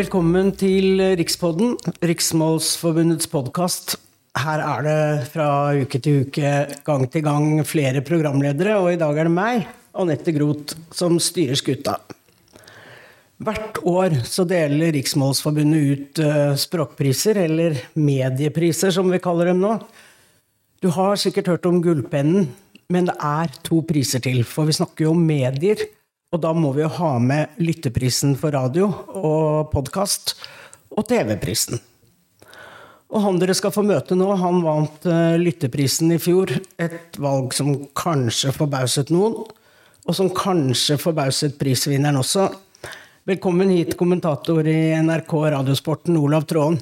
Velkommen til Rikspodden, Riksmålsforbundets podkast. Her er det fra uke til uke, gang til gang, flere programledere, og i dag er det meg, Anette Groth, som styrer skuta. Hvert år så deler Riksmålsforbundet ut uh, språkpriser, eller mediepriser som vi kaller dem nå. Du har sikkert hørt om Gullpennen, men det er to priser til, for vi snakker jo om medier. Og da må vi jo ha med lytteprisen for radio og podkast, og TV-prisen. Og han dere skal få møte nå, han vant uh, lytteprisen i fjor. Et valg som kanskje forbauset noen, og som kanskje forbauset prisvinneren også. Velkommen hit, kommentator i NRK Radiosporten, Olav Tråen.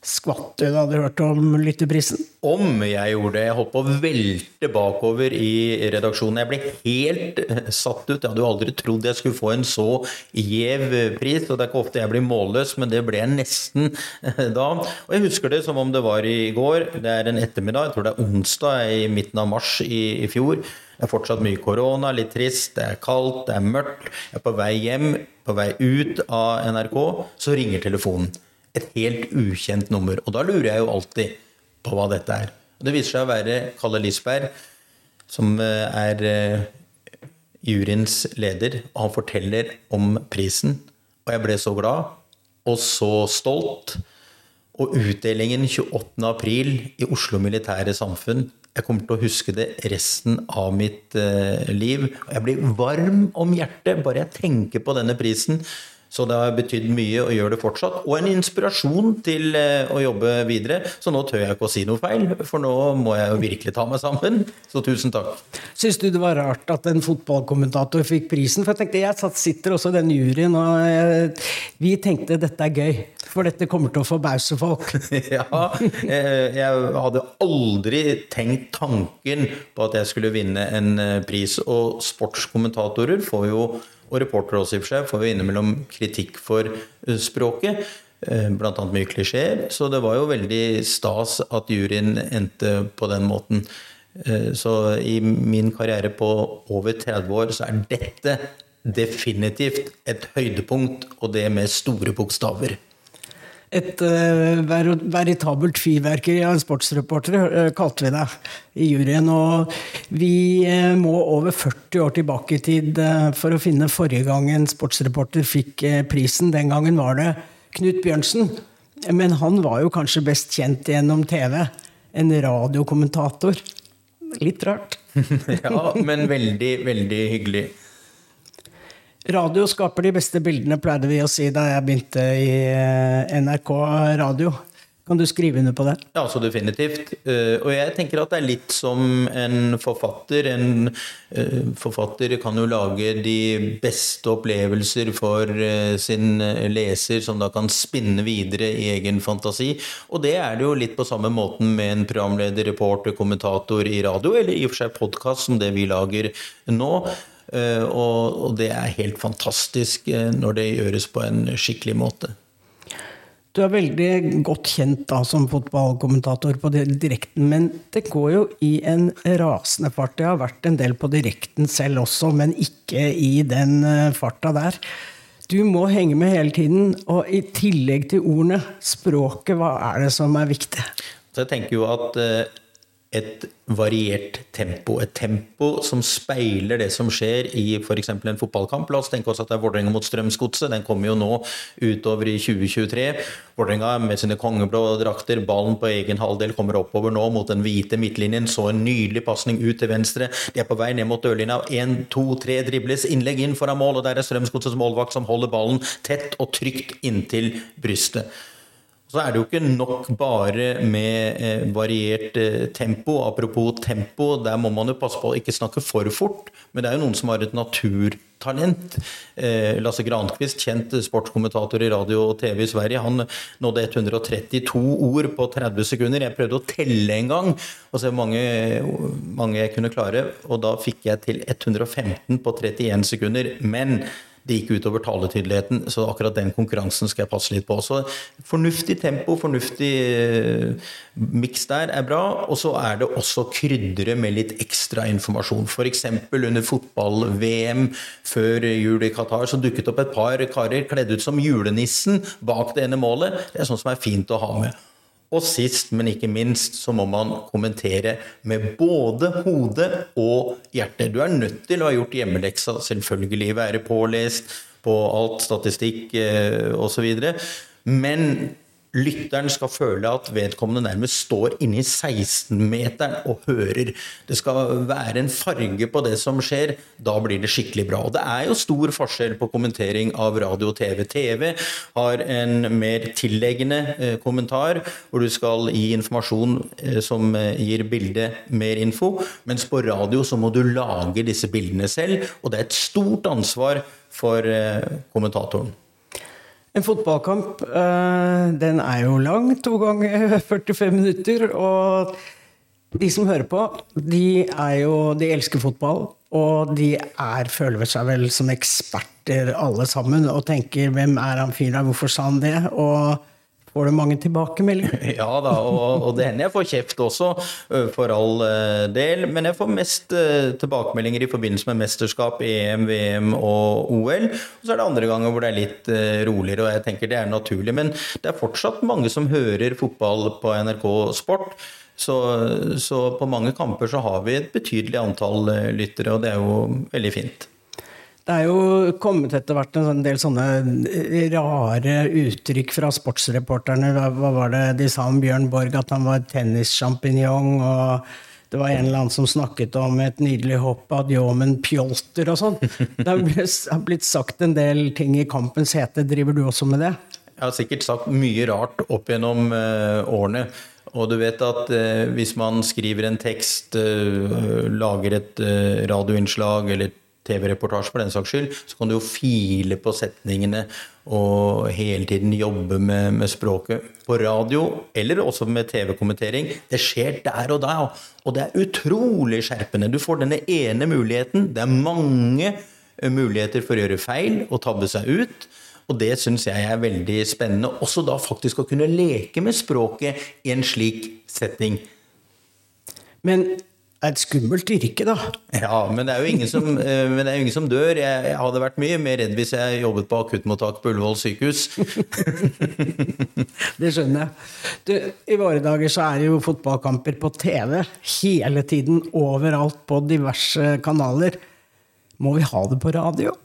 Skvatt du da du hørte om lytteprisen? Om jeg gjorde det. Jeg holdt på å velte bakover i redaksjonen. Jeg ble helt eh, satt ut. Jeg hadde jo aldri trodd jeg skulle få en så gjev pris. Og det er ikke ofte jeg blir målløs, men det ble jeg nesten eh, da. Og jeg husker det som om det var i går. Det er en ettermiddag, jeg tror det er onsdag i midten av mars i, i fjor. Det er fortsatt mye korona, litt trist, det er kaldt, det er mørkt. Jeg er på vei hjem, på vei ut av NRK, så ringer telefonen et helt ukjent nummer. Og da lurer jeg jo alltid på hva dette er. Og det viser seg å være Kalle Lisberg, som eh, er eh, juryens leder, og han forteller om prisen. Og jeg ble så glad, og så stolt. Og utdelingen 28. april i Oslo Militære Samfunn jeg kommer til å huske det resten av mitt uh, liv. Og jeg blir varm om hjertet bare jeg tenker på denne prisen. Så det har betydd mye og gjør det fortsatt. Og en inspirasjon til eh, å jobbe videre. Så nå tør jeg ikke å si noe feil, for nå må jeg jo virkelig ta meg sammen. Så tusen takk. Syns du det var rart at en fotballkommentator fikk prisen? For jeg tenkte, jeg sitter også i den juryen, og jeg, vi tenkte dette er gøy. For dette kommer til å forbause folk. ja, eh, jeg hadde aldri tenkt tanken på at jeg skulle vinne en eh, pris. Og sportskommentatorer får jo og reporter også i og for seg, får jo innimellom kritikk for eh, språket. Blant Bl.a. mye klisjeer. Så det var jo veldig stas at juryen endte på den måten. Eh, så i min karriere på over 30 år så er dette definitivt et høydepunkt, og det med store bokstaver et uh, veritabelt fyrverkeri av en sportsreporter, uh, kalte vi det i juryen. Og vi uh, må over 40 år tilbake i tid for å finne forrige gang en sportsreporter fikk prisen. Den gangen var det Knut Bjørnsen. Men han var jo kanskje best kjent gjennom TV. En radiokommentator. Litt rart. ja, men veldig, veldig hyggelig. Radio skaper de beste bildene, pleide vi å si da jeg begynte i eh, NRK Radio. Kan du skrive under på det? Ja, så definitivt. Eh, og jeg tenker at det er litt som en forfatter. En eh, forfatter kan jo lage de beste opplevelser for sin leser, som da kan spinne videre i egen fantasi. Og det er det jo litt på samme måten med en programleder, reporter, kommentator i radio, eller i og for seg podkast, som det vi lager nå. Eh, og det er helt fantastisk eh, når det gjøres på en skikkelig måte. Du er veldig godt kjent da som fotballkommentator på direkten, men det går jo i en rasende fart. Det har vært en del på direkten selv også, men ikke i den eh, farta der. Du må henge med hele tiden, og i tillegg til ordene, språket, hva er det som er viktig? Så jeg tenker jo at et variert tempo. Et tempo som speiler det som skjer i f.eks. en fotballkamp. La oss tenke oss at det er Vålerenga mot Strømsgodset. Den kommer jo nå utover i 2023. Vålerenga med sine kongeblå drakter, ballen på egen halvdel kommer oppover nå mot den hvite midtlinjen. Så en nydelig pasning ut til venstre. De er på vei ned mot dørlinja. Én, to, tre dribles. Innlegg inn foran mål, og der er Strømsgodsets målvakt som holder ballen tett og trygt inntil brystet. Så er det jo ikke nok bare med eh, variert eh, tempo. Apropos tempo, der må man jo passe på å ikke snakke for fort. Men det er jo noen som har et naturtalent. Eh, Lasse Granqvist, kjent sportskommentator i radio og TV i Sverige, han nådde 132 ord på 30 sekunder. Jeg prøvde å telle en gang og se hvor mange, mange jeg kunne klare, og da fikk jeg til 115 på 31 sekunder. Men det gikk utover taletydeligheten, så akkurat den konkurransen skal jeg passe litt på. Så fornuftig tempo, fornuftig uh, miks der er bra. Og så er det også krydderet med litt ekstra informasjon. F.eks. under fotball-VM før jul i Qatar så dukket opp et par karer kledd ut som julenissen bak det ene målet. Det er sånt som er fint å ha med. Og sist, men ikke minst, så må man kommentere med både hode og hjerte. Du er nødt til å ha gjort hjemmeleksa, selvfølgelig. Være pålest på alt, statistikk eh, osv. Men lytteren skal føle at vedkommende nærmest står inne i 16-meteren og hører. Det skal være en farge på det som skjer. Da blir det skikkelig bra. Og det er jo stor forskjell på kommentering av radio og TV. TV har en mer tilleggende eh, kommentar, hvor du skal gi informasjon eh, som eh, gir bildet mer info. Mens på radio så må du lage disse bildene selv, og det er et stort ansvar for kommentatoren. En fotballkamp, eh, den er jo lang, to ganger 45 minutter. Og de som hører på, de jo De elsker fotball. Og de er, føler seg vel som eksperter alle sammen og tenker 'hvem er han fyren der, hvorfor sa han det?' Og Får du mange tilbakemeldinger? Ja da, og, og det hender jeg får kjeft også, for all del. Men jeg får mest tilbakemeldinger i forbindelse med mesterskap, EM, VM og OL. Og så er det andre ganger hvor det er litt roligere, og jeg tenker det er naturlig. Men det er fortsatt mange som hører fotball på NRK Sport. Så, så på mange kamper så har vi et betydelig antall lyttere, og det er jo veldig fint. Det er jo kommet etter hvert en sånn del sånne rare uttrykk fra sportsreporterne. Hva var det de sa om Bjørn Borg? At han var tennissjampinjong. Og det var en eller annen som snakket om et nydelig hopp av Djomen Pjolter og sånn. Det har blitt sagt en del ting i kampens hete. Driver du også med det? Jeg har sikkert sagt mye rart opp gjennom uh, årene. Og du vet at uh, hvis man skriver en tekst, lager et radioinnslag eller TV-reportasje for den saks skyld, så kan du jo file på setningene og hele tiden jobbe med, med språket. På radio, eller også med TV-kommentering, det skjer der og da. Og det er utrolig skjerpende. Du får denne ene muligheten. Det er mange muligheter for å gjøre feil og tabbe seg ut. Og det syns jeg er veldig spennende. Også da faktisk å kunne leke med språket i en slik setting. Men et skummelt yrke, da. Ja, men det er jo ingen som, eh, jo ingen som dør. Jeg, jeg, hadde vært mye mer redd hvis jeg jobbet på akuttmottak på Ullevål sykehus. det skjønner jeg. Du, I våre dager så er det jo fotballkamper på TV hele tiden, overalt på diverse kanaler. Må vi ha det på radio?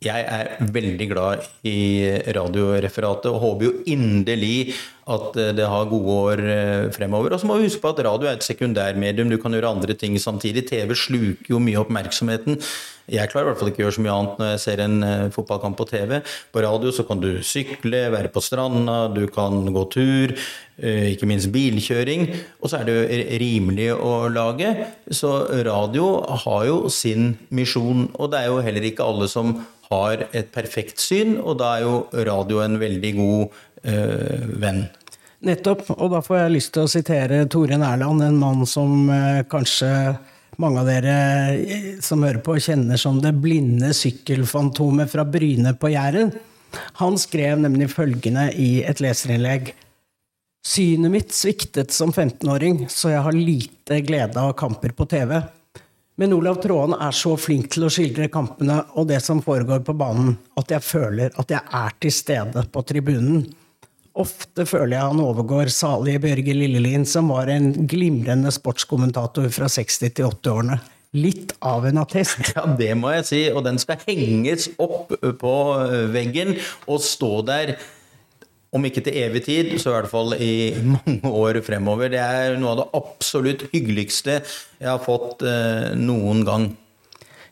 Jeg er veldig glad i radioreferatet og håper jo inderlig at eh, det har gode år eh, fremover. Og så må vi huske på at radio er et sekundærmedium. Du kan gjøre andre ting samtidig. TV sluker jo mye oppmerksomheten. Jeg klarer i hvert fall ikke å gjøre så mye annet når jeg ser en uh, fotballkamp på TV. På radio så kan du sykle, være på stranda, du kan gå tur. Ikke minst bilkjøring. Og så er det jo rimelig å lage. Så radio har jo sin misjon. Og det er jo heller ikke alle som har et perfekt syn, og da er jo radio en veldig god øh, venn. Nettopp, og da får jeg lyst til å sitere Tore Nærland, en mann som øh, kanskje mange av dere eh, som hører på, kjenner som det blinde sykkelfantomet fra Bryne på Jæren. Han skrev nemlig følgende i et leserinnlegg. Synet mitt sviktet som 15-åring, så jeg har lite glede av kamper på TV. Men Olav Tråen er så flink til å skildre kampene og det som foregår på banen, at jeg føler at jeg er til stede på tribunen. Ofte føler jeg han overgår salige Bjørge Lillelien, som var en glimrende sportskommentator fra 60- til 80-årene. Litt av en attest. Ja, det må jeg si. Og den skal henges opp på veggen og stå der om ikke til evig tid, så i hvert fall i mange år fremover. Det er noe av det absolutt hyggeligste jeg har fått eh, noen gang.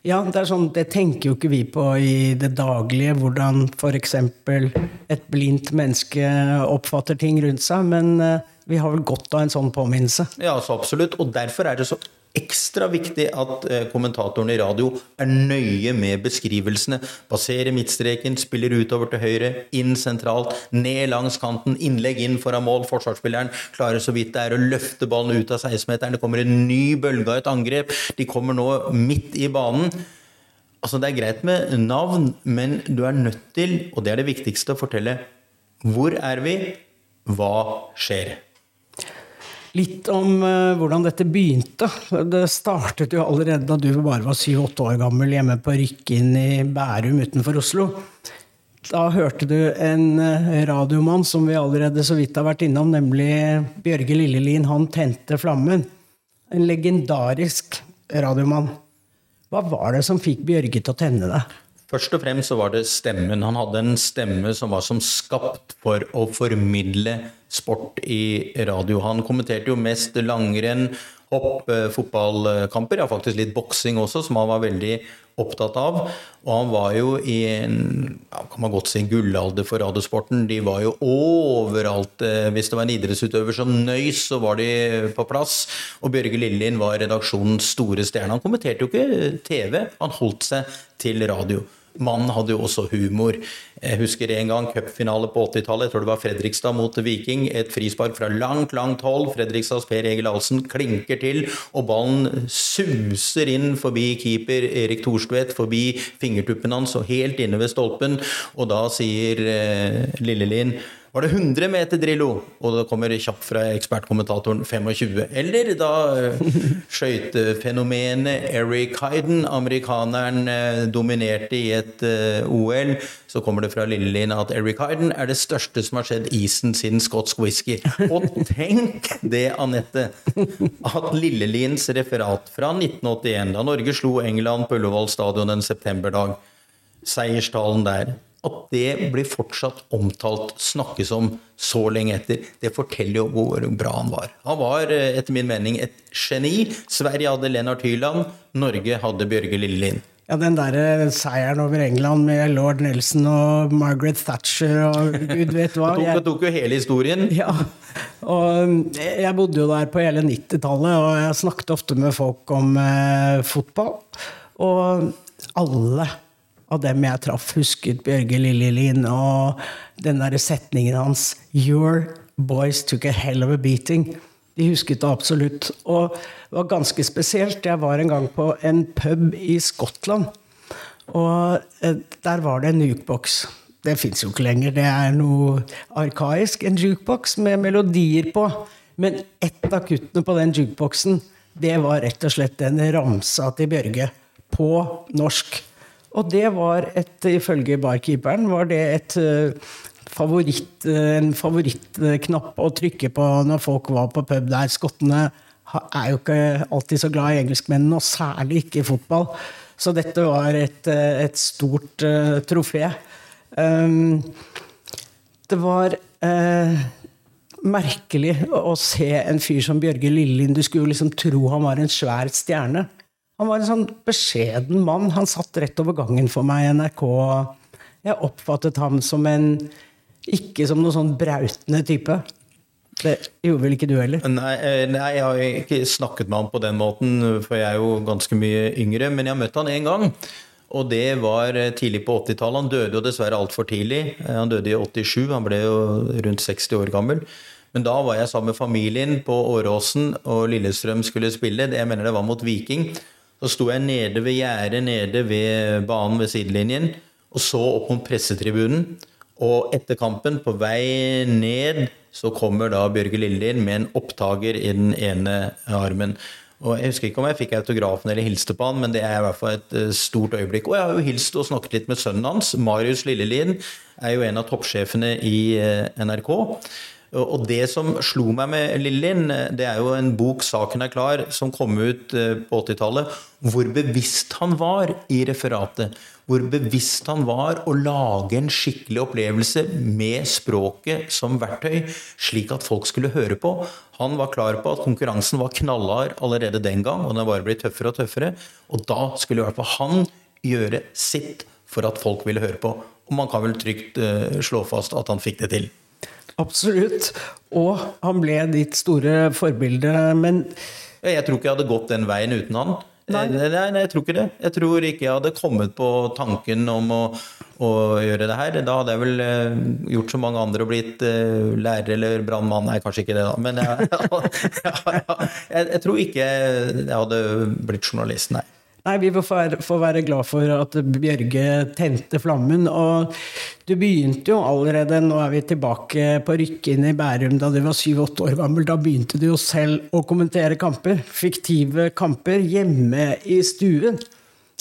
Ja, det, er sånn, det tenker jo ikke vi på i det daglige, hvordan f.eks. et blindt menneske oppfatter ting rundt seg. Men eh, vi har vel godt av en sånn påminnelse. Ja, så absolutt. Og derfor er det så ekstra viktig at eh, kommentatoren i radio er nøye med beskrivelsene. Passerer midtstreken, spiller utover til høyre, inn sentralt, ned langs kanten, innlegg inn foran mål. Forsvarsspilleren klarer så vidt det er å løfte ballen ut av 16-meteren. Det kommer en ny bølge av et angrep. De kommer nå midt i banen. Altså, det er greit med navn, men du er nødt til, og det er det viktigste, å fortelle hvor er vi, hva skjer. Litt om uh, hvordan dette begynte. Det startet jo allerede da du bare var syv-åtte år gammel hjemme på Rykkinn i Bærum utenfor Oslo. Da hørte du en uh, radiomann som vi allerede så vidt har vært innom, nemlig Bjørge Lillelien. Han tente flammen. En legendarisk radiomann. Hva var det som fikk Bjørge til å tenne det? Først og fremst så var det stemmen. Han hadde en stemme som var som skapt for å formidle sport i radio. Han kommenterte jo mest langrenn, hopp, eh, fotballkamper, ja faktisk litt boksing også, som han var veldig opptatt av. Og han var jo i en ja, kan man godt si gullalder for radiosporten. De var jo overalt. Eh, hvis det var en idrettsutøver som nøys, så var de på plass. Og Bjørge Lillelien var redaksjonens store stjerne. Han kommenterte jo ikke TV, han holdt seg til radio. Mannen hadde jo også humor. Jeg husker en gang cupfinale på 80-tallet. Jeg tror det var Fredrikstad mot Viking. Et frispark fra langt, langt hold. Fredrikstads Per Egil Ahlsen klinker til, og ballen suser inn forbi keeper Erik Thorstvedt, forbi fingertuppen hans og helt inne ved stolpen. Og da sier eh, Lillelien var det 100 meter Drillo? Og det kommer kjapt fra ekspertkommentatoren 25. Eller da uh, skøytefenomenet Eric Hyden, amerikaneren, uh, dominerte i et uh, OL. Så kommer det fra Lillelien at Eric Hyden er det største som har skjedd isen siden skotsk whisky. Og tenk det, Anette, at Lilleliens referat fra 1981, da Norge slo England på Ullevål stadion en septemberdag, seierstalen der at det blir fortsatt omtalt, snakkes om så lenge etter, det forteller jo hvor bra han var. Han var eh, etter min mening et geni. Sverige hadde Lennart Hyland, Norge hadde Bjørge Lillelien. Ja, den der eh, seieren over England med lord Nelson og Margaret Thatcher og gud vet hva. Det tok, tok, jo hele historien. Ja, og eh, jeg bodde jo der på hele 90-tallet, og jeg snakket ofte med folk om eh, fotball. Og alle av dem jeg traff, husket Bjørge Lillelien og den derre setningen hans 'Your boys took a hell of a beating'. De husket det absolutt. Og det var ganske spesielt. Jeg var en gang på en pub i Skottland, og eh, der var det en jukebox. Det fins jo ikke lenger, det er noe arkaisk. En jukebox med melodier på. Men ett av kuttene på den jukeboxen, det var rett og slett den ramsa til Bjørge. På norsk. Og det var et, ifølge barkeeperen, var det et uh, favoritt, en favorittknapp å trykke på når folk var på pub der. Skottene er jo ikke alltid så glad i engelskmennene, og særlig ikke i fotball. Så dette var et, et stort uh, trofé. Um, det var uh, merkelig å se en fyr som Bjørge Lillelien. Du skulle liksom tro han var en svær stjerne. Han var en sånn beskjeden mann. Han satt rett over gangen for meg i NRK. Jeg oppfattet ham som en Ikke som noen sånn brautende type. Det gjorde vel ikke du heller? Nei, eh, nei, jeg har ikke snakket med ham på den måten, for jeg er jo ganske mye yngre. Men jeg har møtt han én gang. Og det var eh, tidlig på 80-tallet. Han døde jo dessverre altfor tidlig. Eh, han døde i 87, han ble jo rundt 60 år gammel. Men da var jeg sammen med familien på Åråsen, og Lillestrøm skulle spille. Jeg mener det var mot Viking. Så sto jeg nede ved gjerdet, nede ved banen ved sidelinjen, og så opp mot pressetribunen. Og etter kampen, på vei ned, så kommer da Bjørge Lillelien med en opptaker i den ene armen. Og Jeg husker ikke om jeg fikk autografen eller hilste på han, men det er i hvert fall et eh, stort øyeblikk. Og jeg har jo hilst og snakket litt med sønnen hans. Marius Lillelien er jo en av toppsjefene i eh, NRK. Og det som slo meg med Lillin, det er jo en bok 'Saken er klar', som kom ut eh, på 80-tallet. Hvor bevisst han var i referatet. Hvor bevisst han var å lage en skikkelig opplevelse med språket som verktøy, slik at folk skulle høre på. Han var klar på at konkurransen var knallhard allerede den gang, og den bare blitt tøffere og tøffere. Og da skulle i hvert fall han gjøre sitt for at folk ville høre på. Og man kan vel trygt uh, slå fast at han fikk det til. Absolutt. Og han ble ditt store forbilde, men Jeg tror ikke jeg hadde gått den veien uten han. Nei. Nei, nei, jeg tror ikke det. Jeg tror ikke jeg hadde kommet på tanken om å, å gjøre det her. Da hadde jeg vel uh, gjort som mange andre og blitt uh, lærer eller brannmann. Nei, kanskje ikke det, da. Men jeg, ja, ja, jeg, jeg, tror ikke jeg hadde blitt journalist, nei. Nei, vi får være, glad for at Bjørge tente flammen. Og du begynte jo allerede, nå er vi tilbake på Rykken i Bærum da du var syv-åtte år gammel. Da begynte du jo selv å kommentere kamper. Fiktive kamper hjemme i stuen.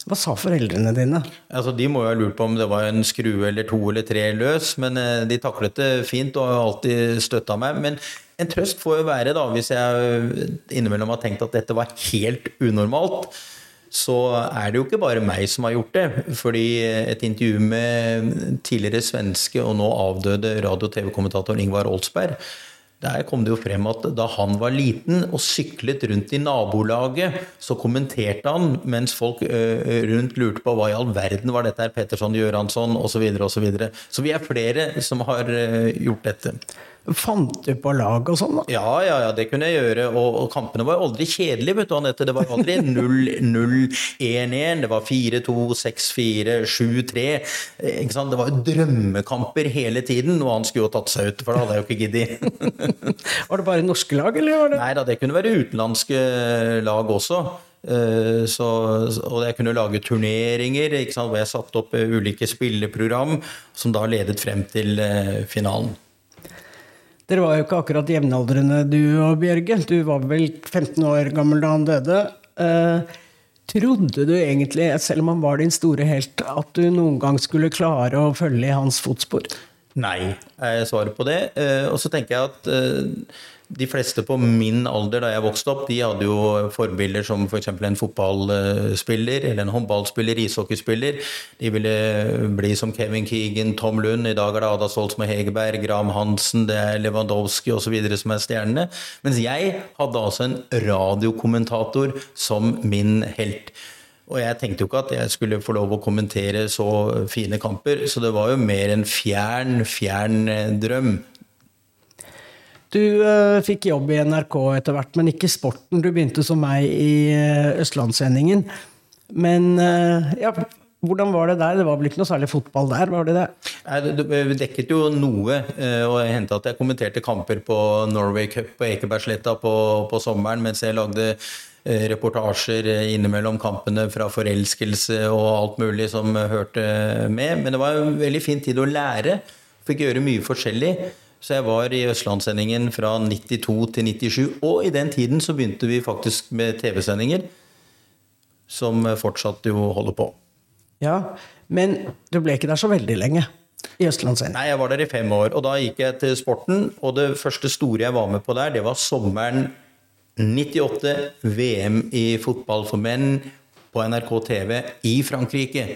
Hva sa foreldrene dine? Altså, De må jo ha lurt på om det var en skrue eller to eller tre løs, men eh, de taklet det fint og har alltid støtta meg. Men en trøst får jo være, da, hvis jeg innimellom har tenkt at dette var helt unormalt, så er det jo ikke bare meg som har gjort det. Fordi et intervju med tidligere svenske og nå avdøde radio- og TV-kommentator Ingvar Oldsberg der kom det jo frem at da han var liten og syklet rundt i nabolaget, så kommenterte han mens folk rundt lurte på hva i all verden var dette her, Petterson, Gjøransson osv. Så, videre, og så, så vi er flere som har gjort dette. Fant du på lag og sånn? da? Ja, ja, ja, det kunne jeg gjøre. Og, og kampene var aldri kjedelige, vet du, Anette. Det var aldri 0-0-1-1. Det var 4-2, 6-4, 7-3. Det var jo drømmekamper hele tiden. og han skulle jo tatt seg ut, for det hadde jeg jo ikke giddet. var det bare norske lag, eller var det Nei da, det kunne være utenlandske lag også. Så, og jeg kunne lage turneringer hvor jeg satte opp ulike spilleprogram som da ledet frem til finalen. Dere var jo ikke akkurat jevnaldrende, du og Bjørge. Du var vel 15 år gammel da han døde. Eh, trodde du egentlig, selv om han var din store helt, at du noen gang skulle klare å følge i hans fotspor? Nei, er svaret på det. Eh, og så tenker jeg at eh, de fleste på min alder da jeg vokste opp, de hadde jo forbilder som f.eks. For en fotballspiller eller en håndballspiller, ishockeyspiller. De ville bli som Kevin Keegan, Tom Lund, i dag er det Ada Stoltzmo Hegerberg, Graham Hansen, det er Lewandowski osv. som er stjernene. Mens jeg hadde altså en radiokommentator som min helt. Og jeg tenkte jo ikke at jeg skulle få lov å kommentere så fine kamper, så det var jo mer en fjern, fjern drøm. Du uh, fikk jobb i NRK etter hvert, men ikke sporten. Du begynte som meg i uh, Østlandssendingen. Men uh, ja, hvordan var det der? Det var vel ikke noe særlig fotball der? var det det? Nei, Vi dekket jo noe. Og det hendte at jeg kommenterte kamper på Norway Cup på Ekebergsletta på, på sommeren mens jeg lagde reportasjer innimellom kampene fra forelskelse og alt mulig som hørte med. Men det var en veldig fin tid å lære. Fikk gjøre mye forskjellig. Så jeg var i Østlandssendingen fra 92 til 97. Og i den tiden så begynte vi faktisk med TV-sendinger, som fortsatt jo holder på. Ja, men du ble ikke der så veldig lenge i Østlandssendingen? Nei, jeg var der i fem år. Og da gikk jeg til sporten, og det første store jeg var med på der, det var sommeren 98, VM i fotball for menn på NRK TV i Frankrike.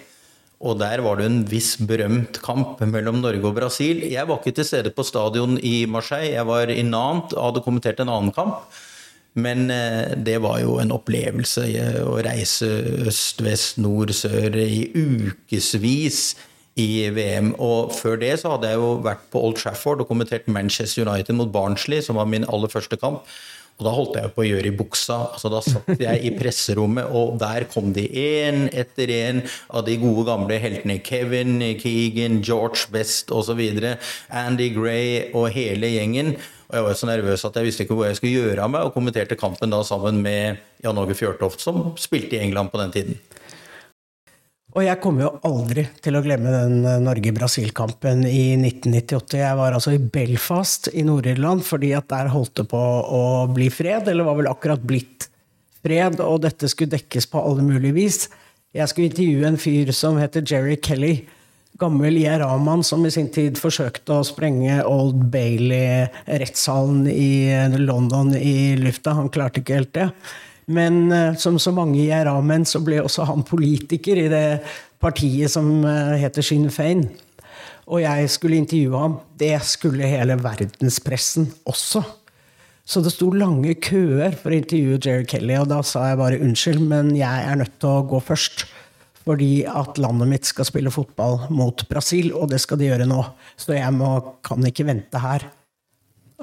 Og der var det en viss berømt kamp mellom Norge og Brasil. Jeg var ikke til stede på stadion i Marseille, jeg var i Nantes og hadde kommentert en annen kamp. Men det var jo en opplevelse å reise øst, vest, nord, sør i ukevis i VM. Og før det så hadde jeg jo vært på Old Trafford og kommentert Manchester United mot Barnsley, som var min aller første kamp. Og da holdt jeg på å gjøre i buksa. altså Da satt jeg i presserommet, og der kom de én etter én av de gode, gamle heltene. Kevin, Keegan, George Best osv. Andy Gray og hele gjengen. Og jeg var så nervøs at jeg visste ikke hvor jeg skulle gjøre av meg, og kommenterte kampen da sammen med Jan Åge Fjørtoft, som spilte i England på den tiden. Og jeg kommer jo aldri til å glemme den Norge-Brasil-kampen i 1998. Jeg var altså i Belfast i Nord-Irland fordi at der holdt det på å bli fred, eller var vel akkurat blitt fred, og dette skulle dekkes på alle mulige vis. Jeg skulle intervjue en fyr som heter Jerry Kelly. Gammel IRA-mann som i sin tid forsøkte å sprenge Old Bailey-rettssalen i London i lufta. Han klarte ikke helt det. Men som så mange IRA-menn så ble også han politiker i det partiet som heter Sinn Fein. Og jeg skulle intervjue ham. Det skulle hele verdenspressen også. Så det sto lange køer for å intervjue Jerry Kelly, og da sa jeg bare unnskyld, men jeg er nødt til å gå først. Fordi at landet mitt skal spille fotball mot Brasil, og det skal de gjøre nå. Så jeg må, kan ikke vente her.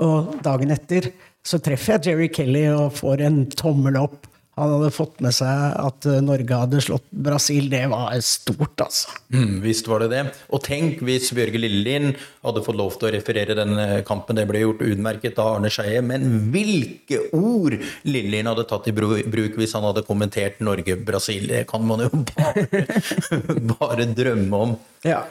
Og dagen etter så treffer jeg Jerry Kelly og får en tommel opp. han hadde fått med seg at eh, Norge hadde slått Brasil. Det var stort, altså. Mm, visst var det det. Og tenk hvis Bjørge Lillelien hadde fått lov til å referere denne kampen. Det ble gjort utmerket av Arne Skeie. Men hvilke ord Lillelien hadde tatt i bruk hvis han hadde kommentert Norge-Brasil, det kan man jo bare, bare drømme om. Ja.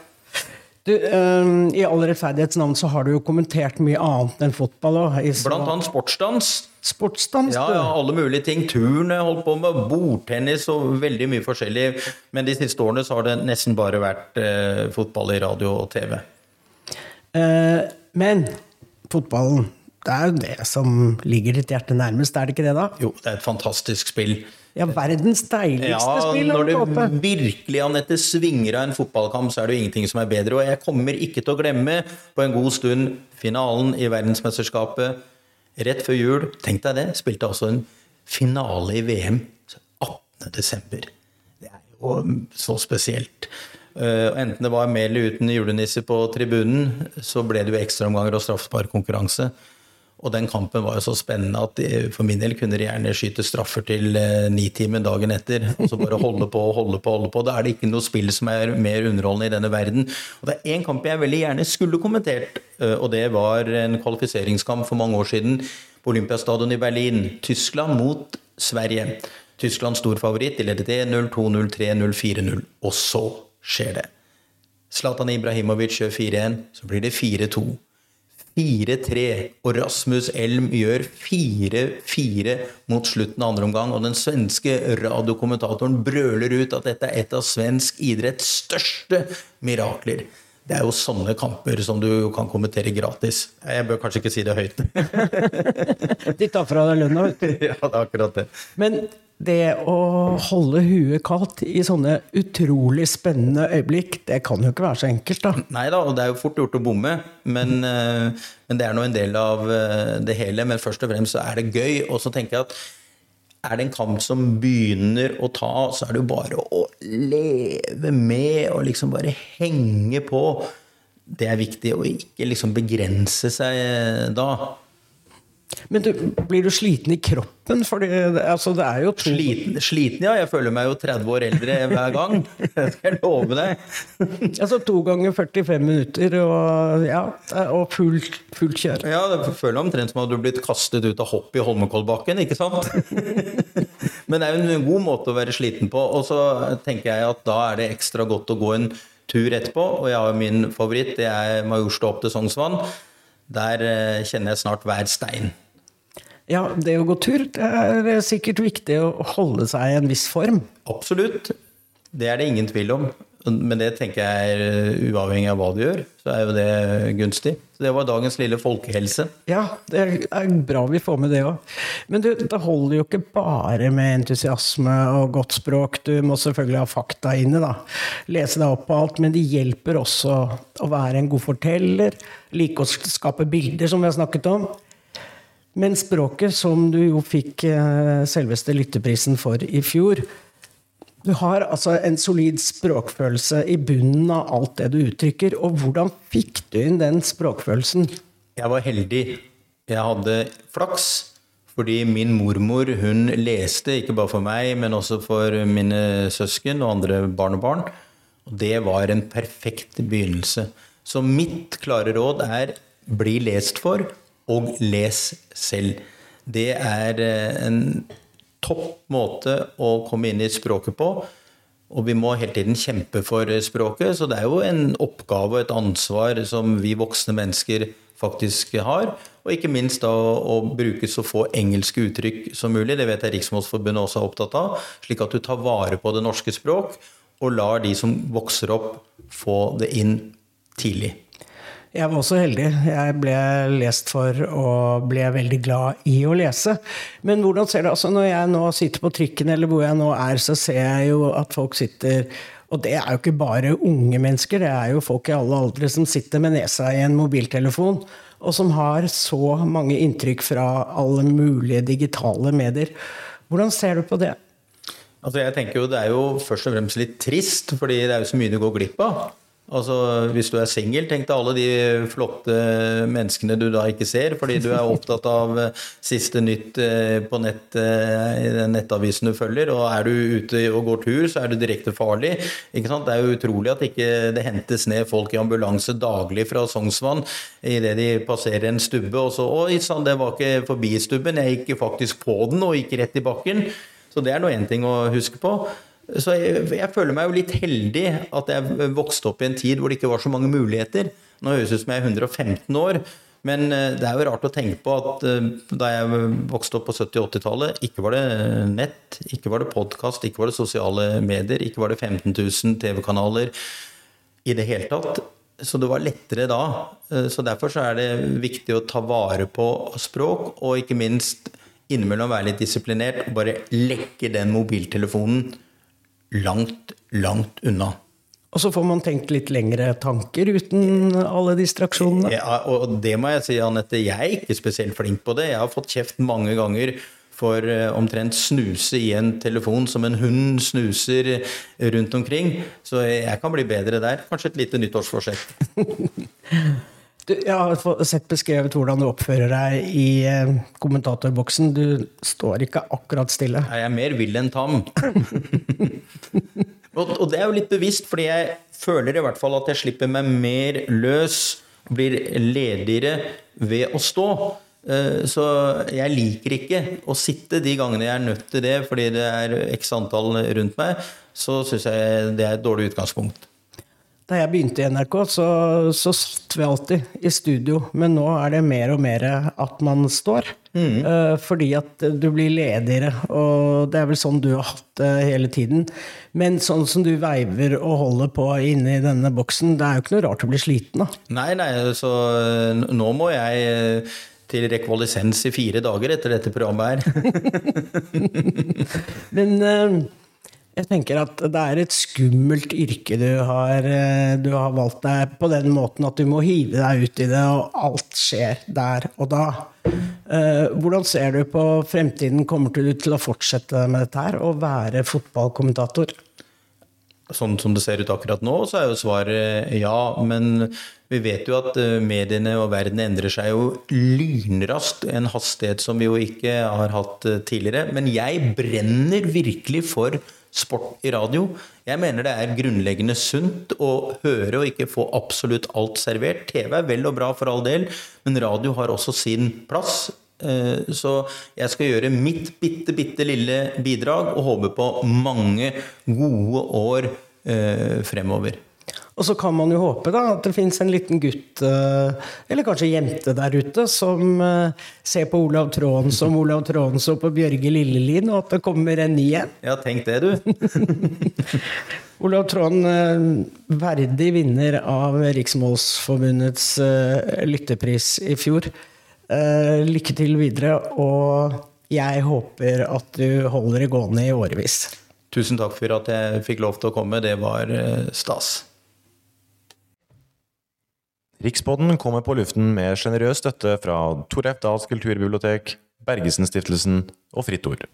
Du, um, I all rettferdighets navn så har du jo kommentert mye annet enn fotball òg. Blant annet sportsdans. Sportsdans, ja, ja, alle mulige ting. Turn jeg holdt på med, bordtennis og veldig mye forskjellig. Men de siste årene så har det nesten bare vært eh, fotball i radio og TV. Eh, men fotballen, det er jo det som ligger ditt hjerte nærmest, er det ikke det, da? Jo, det er et fantastisk spill. Ja, verdens deiligste ja, spill. Når det virkelig Anette, svinger av en fotballkamp, så er det jo ingenting som er bedre. Og jeg kommer ikke til å glemme på en god stund finalen i verdensmesterskapet rett før jul. Tenk deg det. Spilte altså en finale i VM 18.12. Det er jo så spesielt. Uh, enten det var med eller uten julenisse på tribunen, så ble det jo ekstraomganger og straffesparkkonkurranse. Og den kampen var jo så spennende at for min del kunne de gjerne skyte straffer til uh, nitimen dagen etter. Og så bare holde på og holde på. holde på. Da er det ikke noe spill som er mer underholdende i denne verden. Og det er én kamp jeg veldig gjerne skulle kommentert, uh, og det var en kvalifiseringskamp for mange år siden på Olympiastadion i Berlin. Tyskland mot Sverige. Tyskland stor favoritt. De ledet 1-0, 2-0, 3-0, 4-0. Og så skjer det. Zlatan Ibrahimovic gjør 4-1, så blir det 4-2. 4-3, og Rasmus Elm gjør 4-4 mot slutten av andre omgang. Og den svenske radiokommentatoren brøler ut at dette er et av svensk idretts største mirakler. Det er jo sånne kamper som du kan kommentere gratis. Jeg bør kanskje ikke si det høyt. De tar fra deg lønna, vet du. Ja, det er akkurat det. Men det å holde huet kaldt i sånne utrolig spennende øyeblikk, det kan jo ikke være så enkelt, da. Nei da, og det er jo fort gjort å bomme, men, eh, men det er nå en del av eh, det hele. Men først og fremst så er det gøy. Og så tenker jeg at er det en kamp som begynner å ta, så er det jo bare å leve med og liksom bare henge på. Det er viktig, å ikke liksom begrense seg eh, da. Men du, blir du sliten i kroppen? Fordi, det, altså, det er jo to... sliten, sliten, ja. Jeg føler meg jo 30 år eldre hver gang. Det skal jeg love deg. altså to ganger 45 minutter og, ja, og fullt, fullt kjør. Ja, det føler omtrent som om du har blitt kastet ut av hopp i Holmenkollbakken, ikke sant? Men det er jo en god måte å være sliten på. Og så tenker jeg at da er det ekstra godt å gå en tur etterpå. Og jeg har min favoritt, det er Majorstua opp til Sognsvann. Der eh, kjenner jeg snart hver stein. Ja, det å gå tur det er sikkert viktig å holde seg i en viss form. Absolutt. Det er det ingen tvil om. Men det tenker jeg er eh, uavhengig av hva du gjør, så er jo det gunstig. Så det var dagens lille folkehelse. Ja, det er bra vi får med det òg. Men du, det holder jo ikke bare med entusiasme og godt språk. Du må selvfølgelig ha fakta inne, da. Lese deg opp på alt. Men det hjelper også å være en god forteller. Like å skape bilder, som vi har snakket om. Men språket, som du jo fikk eh, selveste lytteprisen for i fjor, du har altså en solid språkfølelse i bunnen av alt det du uttrykker. Og hvordan fikk du inn den språkfølelsen? Jeg var heldig. Jeg hadde flaks. Fordi min mormor hun leste, ikke bare for meg, men også for mine søsken og andre barnebarn. Og det var en perfekt begynnelse. Så mitt klare råd er bli lest for, og les selv. Det er eh, en topp måte å komme inn i språket på. Og vi må hele tiden kjempe for språket, så det er jo en oppgave og et ansvar som vi voksne mennesker faktisk har. Og ikke minst da å bruke så få engelske uttrykk som mulig. Det vet jeg Riksmålsforbundet også er opptatt av. Slik at du tar vare på det norske språk, og lar de som vokser opp, få det inn tidlig. Jeg var også heldig. Jeg ble lest for og ble veldig glad i å lese. Men hvordan ser det altså når jeg nå sitter på trikken, eller hvor jeg nå er, så ser jeg jo at folk sitter og det er jo ikke bare unge mennesker, det er jo folk i alle aldre som sitter med nesa i en mobiltelefon, og som har så mange inntrykk fra alle mulige digitale medier. Hvordan ser du på det? Altså jeg tenker jo Det er jo først og fremst litt trist, fordi det er jo så mye du går glipp av. Altså, Hvis du er singel, tenk deg alle de flotte menneskene du da ikke ser, fordi du er opptatt av eh, siste nytt eh, på nett eh, i den nettavisen du følger. Og er du ute og går tur, så er du direkte farlig. Ikke sant? Det er jo utrolig at ikke det hentes ned folk i ambulanse daglig fra Sognsvann idet de passerer en stubbe. Og så Oi sann, det var ikke forbi stubben, jeg gikk faktisk på den og gikk rett i bakken. Så det er nå én ting å huske på. Så jeg, jeg, føler meg jo litt heldig at jeg vokste opp i en tid hvor det ikke var så mange muligheter. Nå høres det ut som jeg er 115 år, men eh, det er jo rart å tenke på at eh, da jeg vokste opp på 70- og 80-tallet, ikke var det nett, ikke var det podkast, ikke var det sosiale medier, ikke var det 15 000 TV-kanaler i det hele tatt. Så det var lettere da. Eh, så derfor så er det viktig å ta vare på språk, og ikke minst innimellom være litt disiplinert og bare lekke den mobiltelefonen langt, langt unna. Og så får man tenkt litt lengre tanker uten alle distraksjonene. Ja, og det må jeg si, Anette, jeg er ikke spesielt flink på det. Jeg har fått kjeft mange ganger for eh, omtrent snuse i en telefon som en hund snuser rundt omkring. Så jeg kan bli bedre der. Kanskje et lite nyttårsforsett. Du, jeg har sett beskrevet hvordan du oppfører deg i eh, kommentatorboksen. Du står ikke akkurat stille. Jeg er mer vill enn tam. og, og, det er jo litt bevisst, fordi jeg føler i hvert fall at jeg slipper meg mer løs, blir ledigere ved å stå. Eh, så jeg liker ikke å sitte de gangene jeg er nødt til det fordi det er x antall rundt meg. Så syns jeg det er et dårlig utgangspunkt. Da jeg begynte i NRK, så, så, satt vi alltid i studio. Men nå er det mer og mer at man står. Mm. Uh, fordi at du blir ledigere. Og det er vel sånn du har hatt det hele tiden. Men sånn som du veiver og holder på inni denne boksen, det er jo ikke noe rart å bli sliten av. Nei, nei, så eh, nå må jeg eh, til rekvalisens i fire dager etter dette programmet her. Men uh, jeg tenker at det er et skummelt yrke du har, eh, du har, valgt deg på den måten at du må hive deg ut i det, og alt skjer der og da. Eh, hvordan ser du på fremtiden? Kommer du til å fortsette med dette her, og være fotballkommentator? Sånn som det ser ut akkurat nå, så er jo svaret ja. Men vi vet jo at eh, mediene og verden endrer seg jo lynraskt. En hastighet som vi jo ikke har hatt tidligere. Men jeg brenner virkelig for sport i radio. Jeg mener det er grunnleggende sunt å høre og ikke få absolutt alt servert. TV er vel og bra for all del, men radio har også sin plass. Eh, så jeg skal gjøre mitt bitte, bitte lille bidrag og håpe på mange gode år eh, fremover. Og så kan man jo håpe da, at det fins en liten gutt, eh, eller kanskje jente der ute, som eh, ser på Olav Tråen som Olav Tråen så på Bjørge Lillelien, og at det kommer en ny en. Ja, tenk det, du. Olav Tråden, eh, verdig vinner av Riksmålsforbundets lyttepris i fjor. Lykke til videre, og jeg håper at du holder det gående i årevis. Tusen takk for at jeg fikk lov til å komme. Det var stas. Rikspodden kommer på luften med sjenerøs støtte fra Tor F. Dahls kulturbibliotek, Bergesen-stiftelsen og Fritt Ord.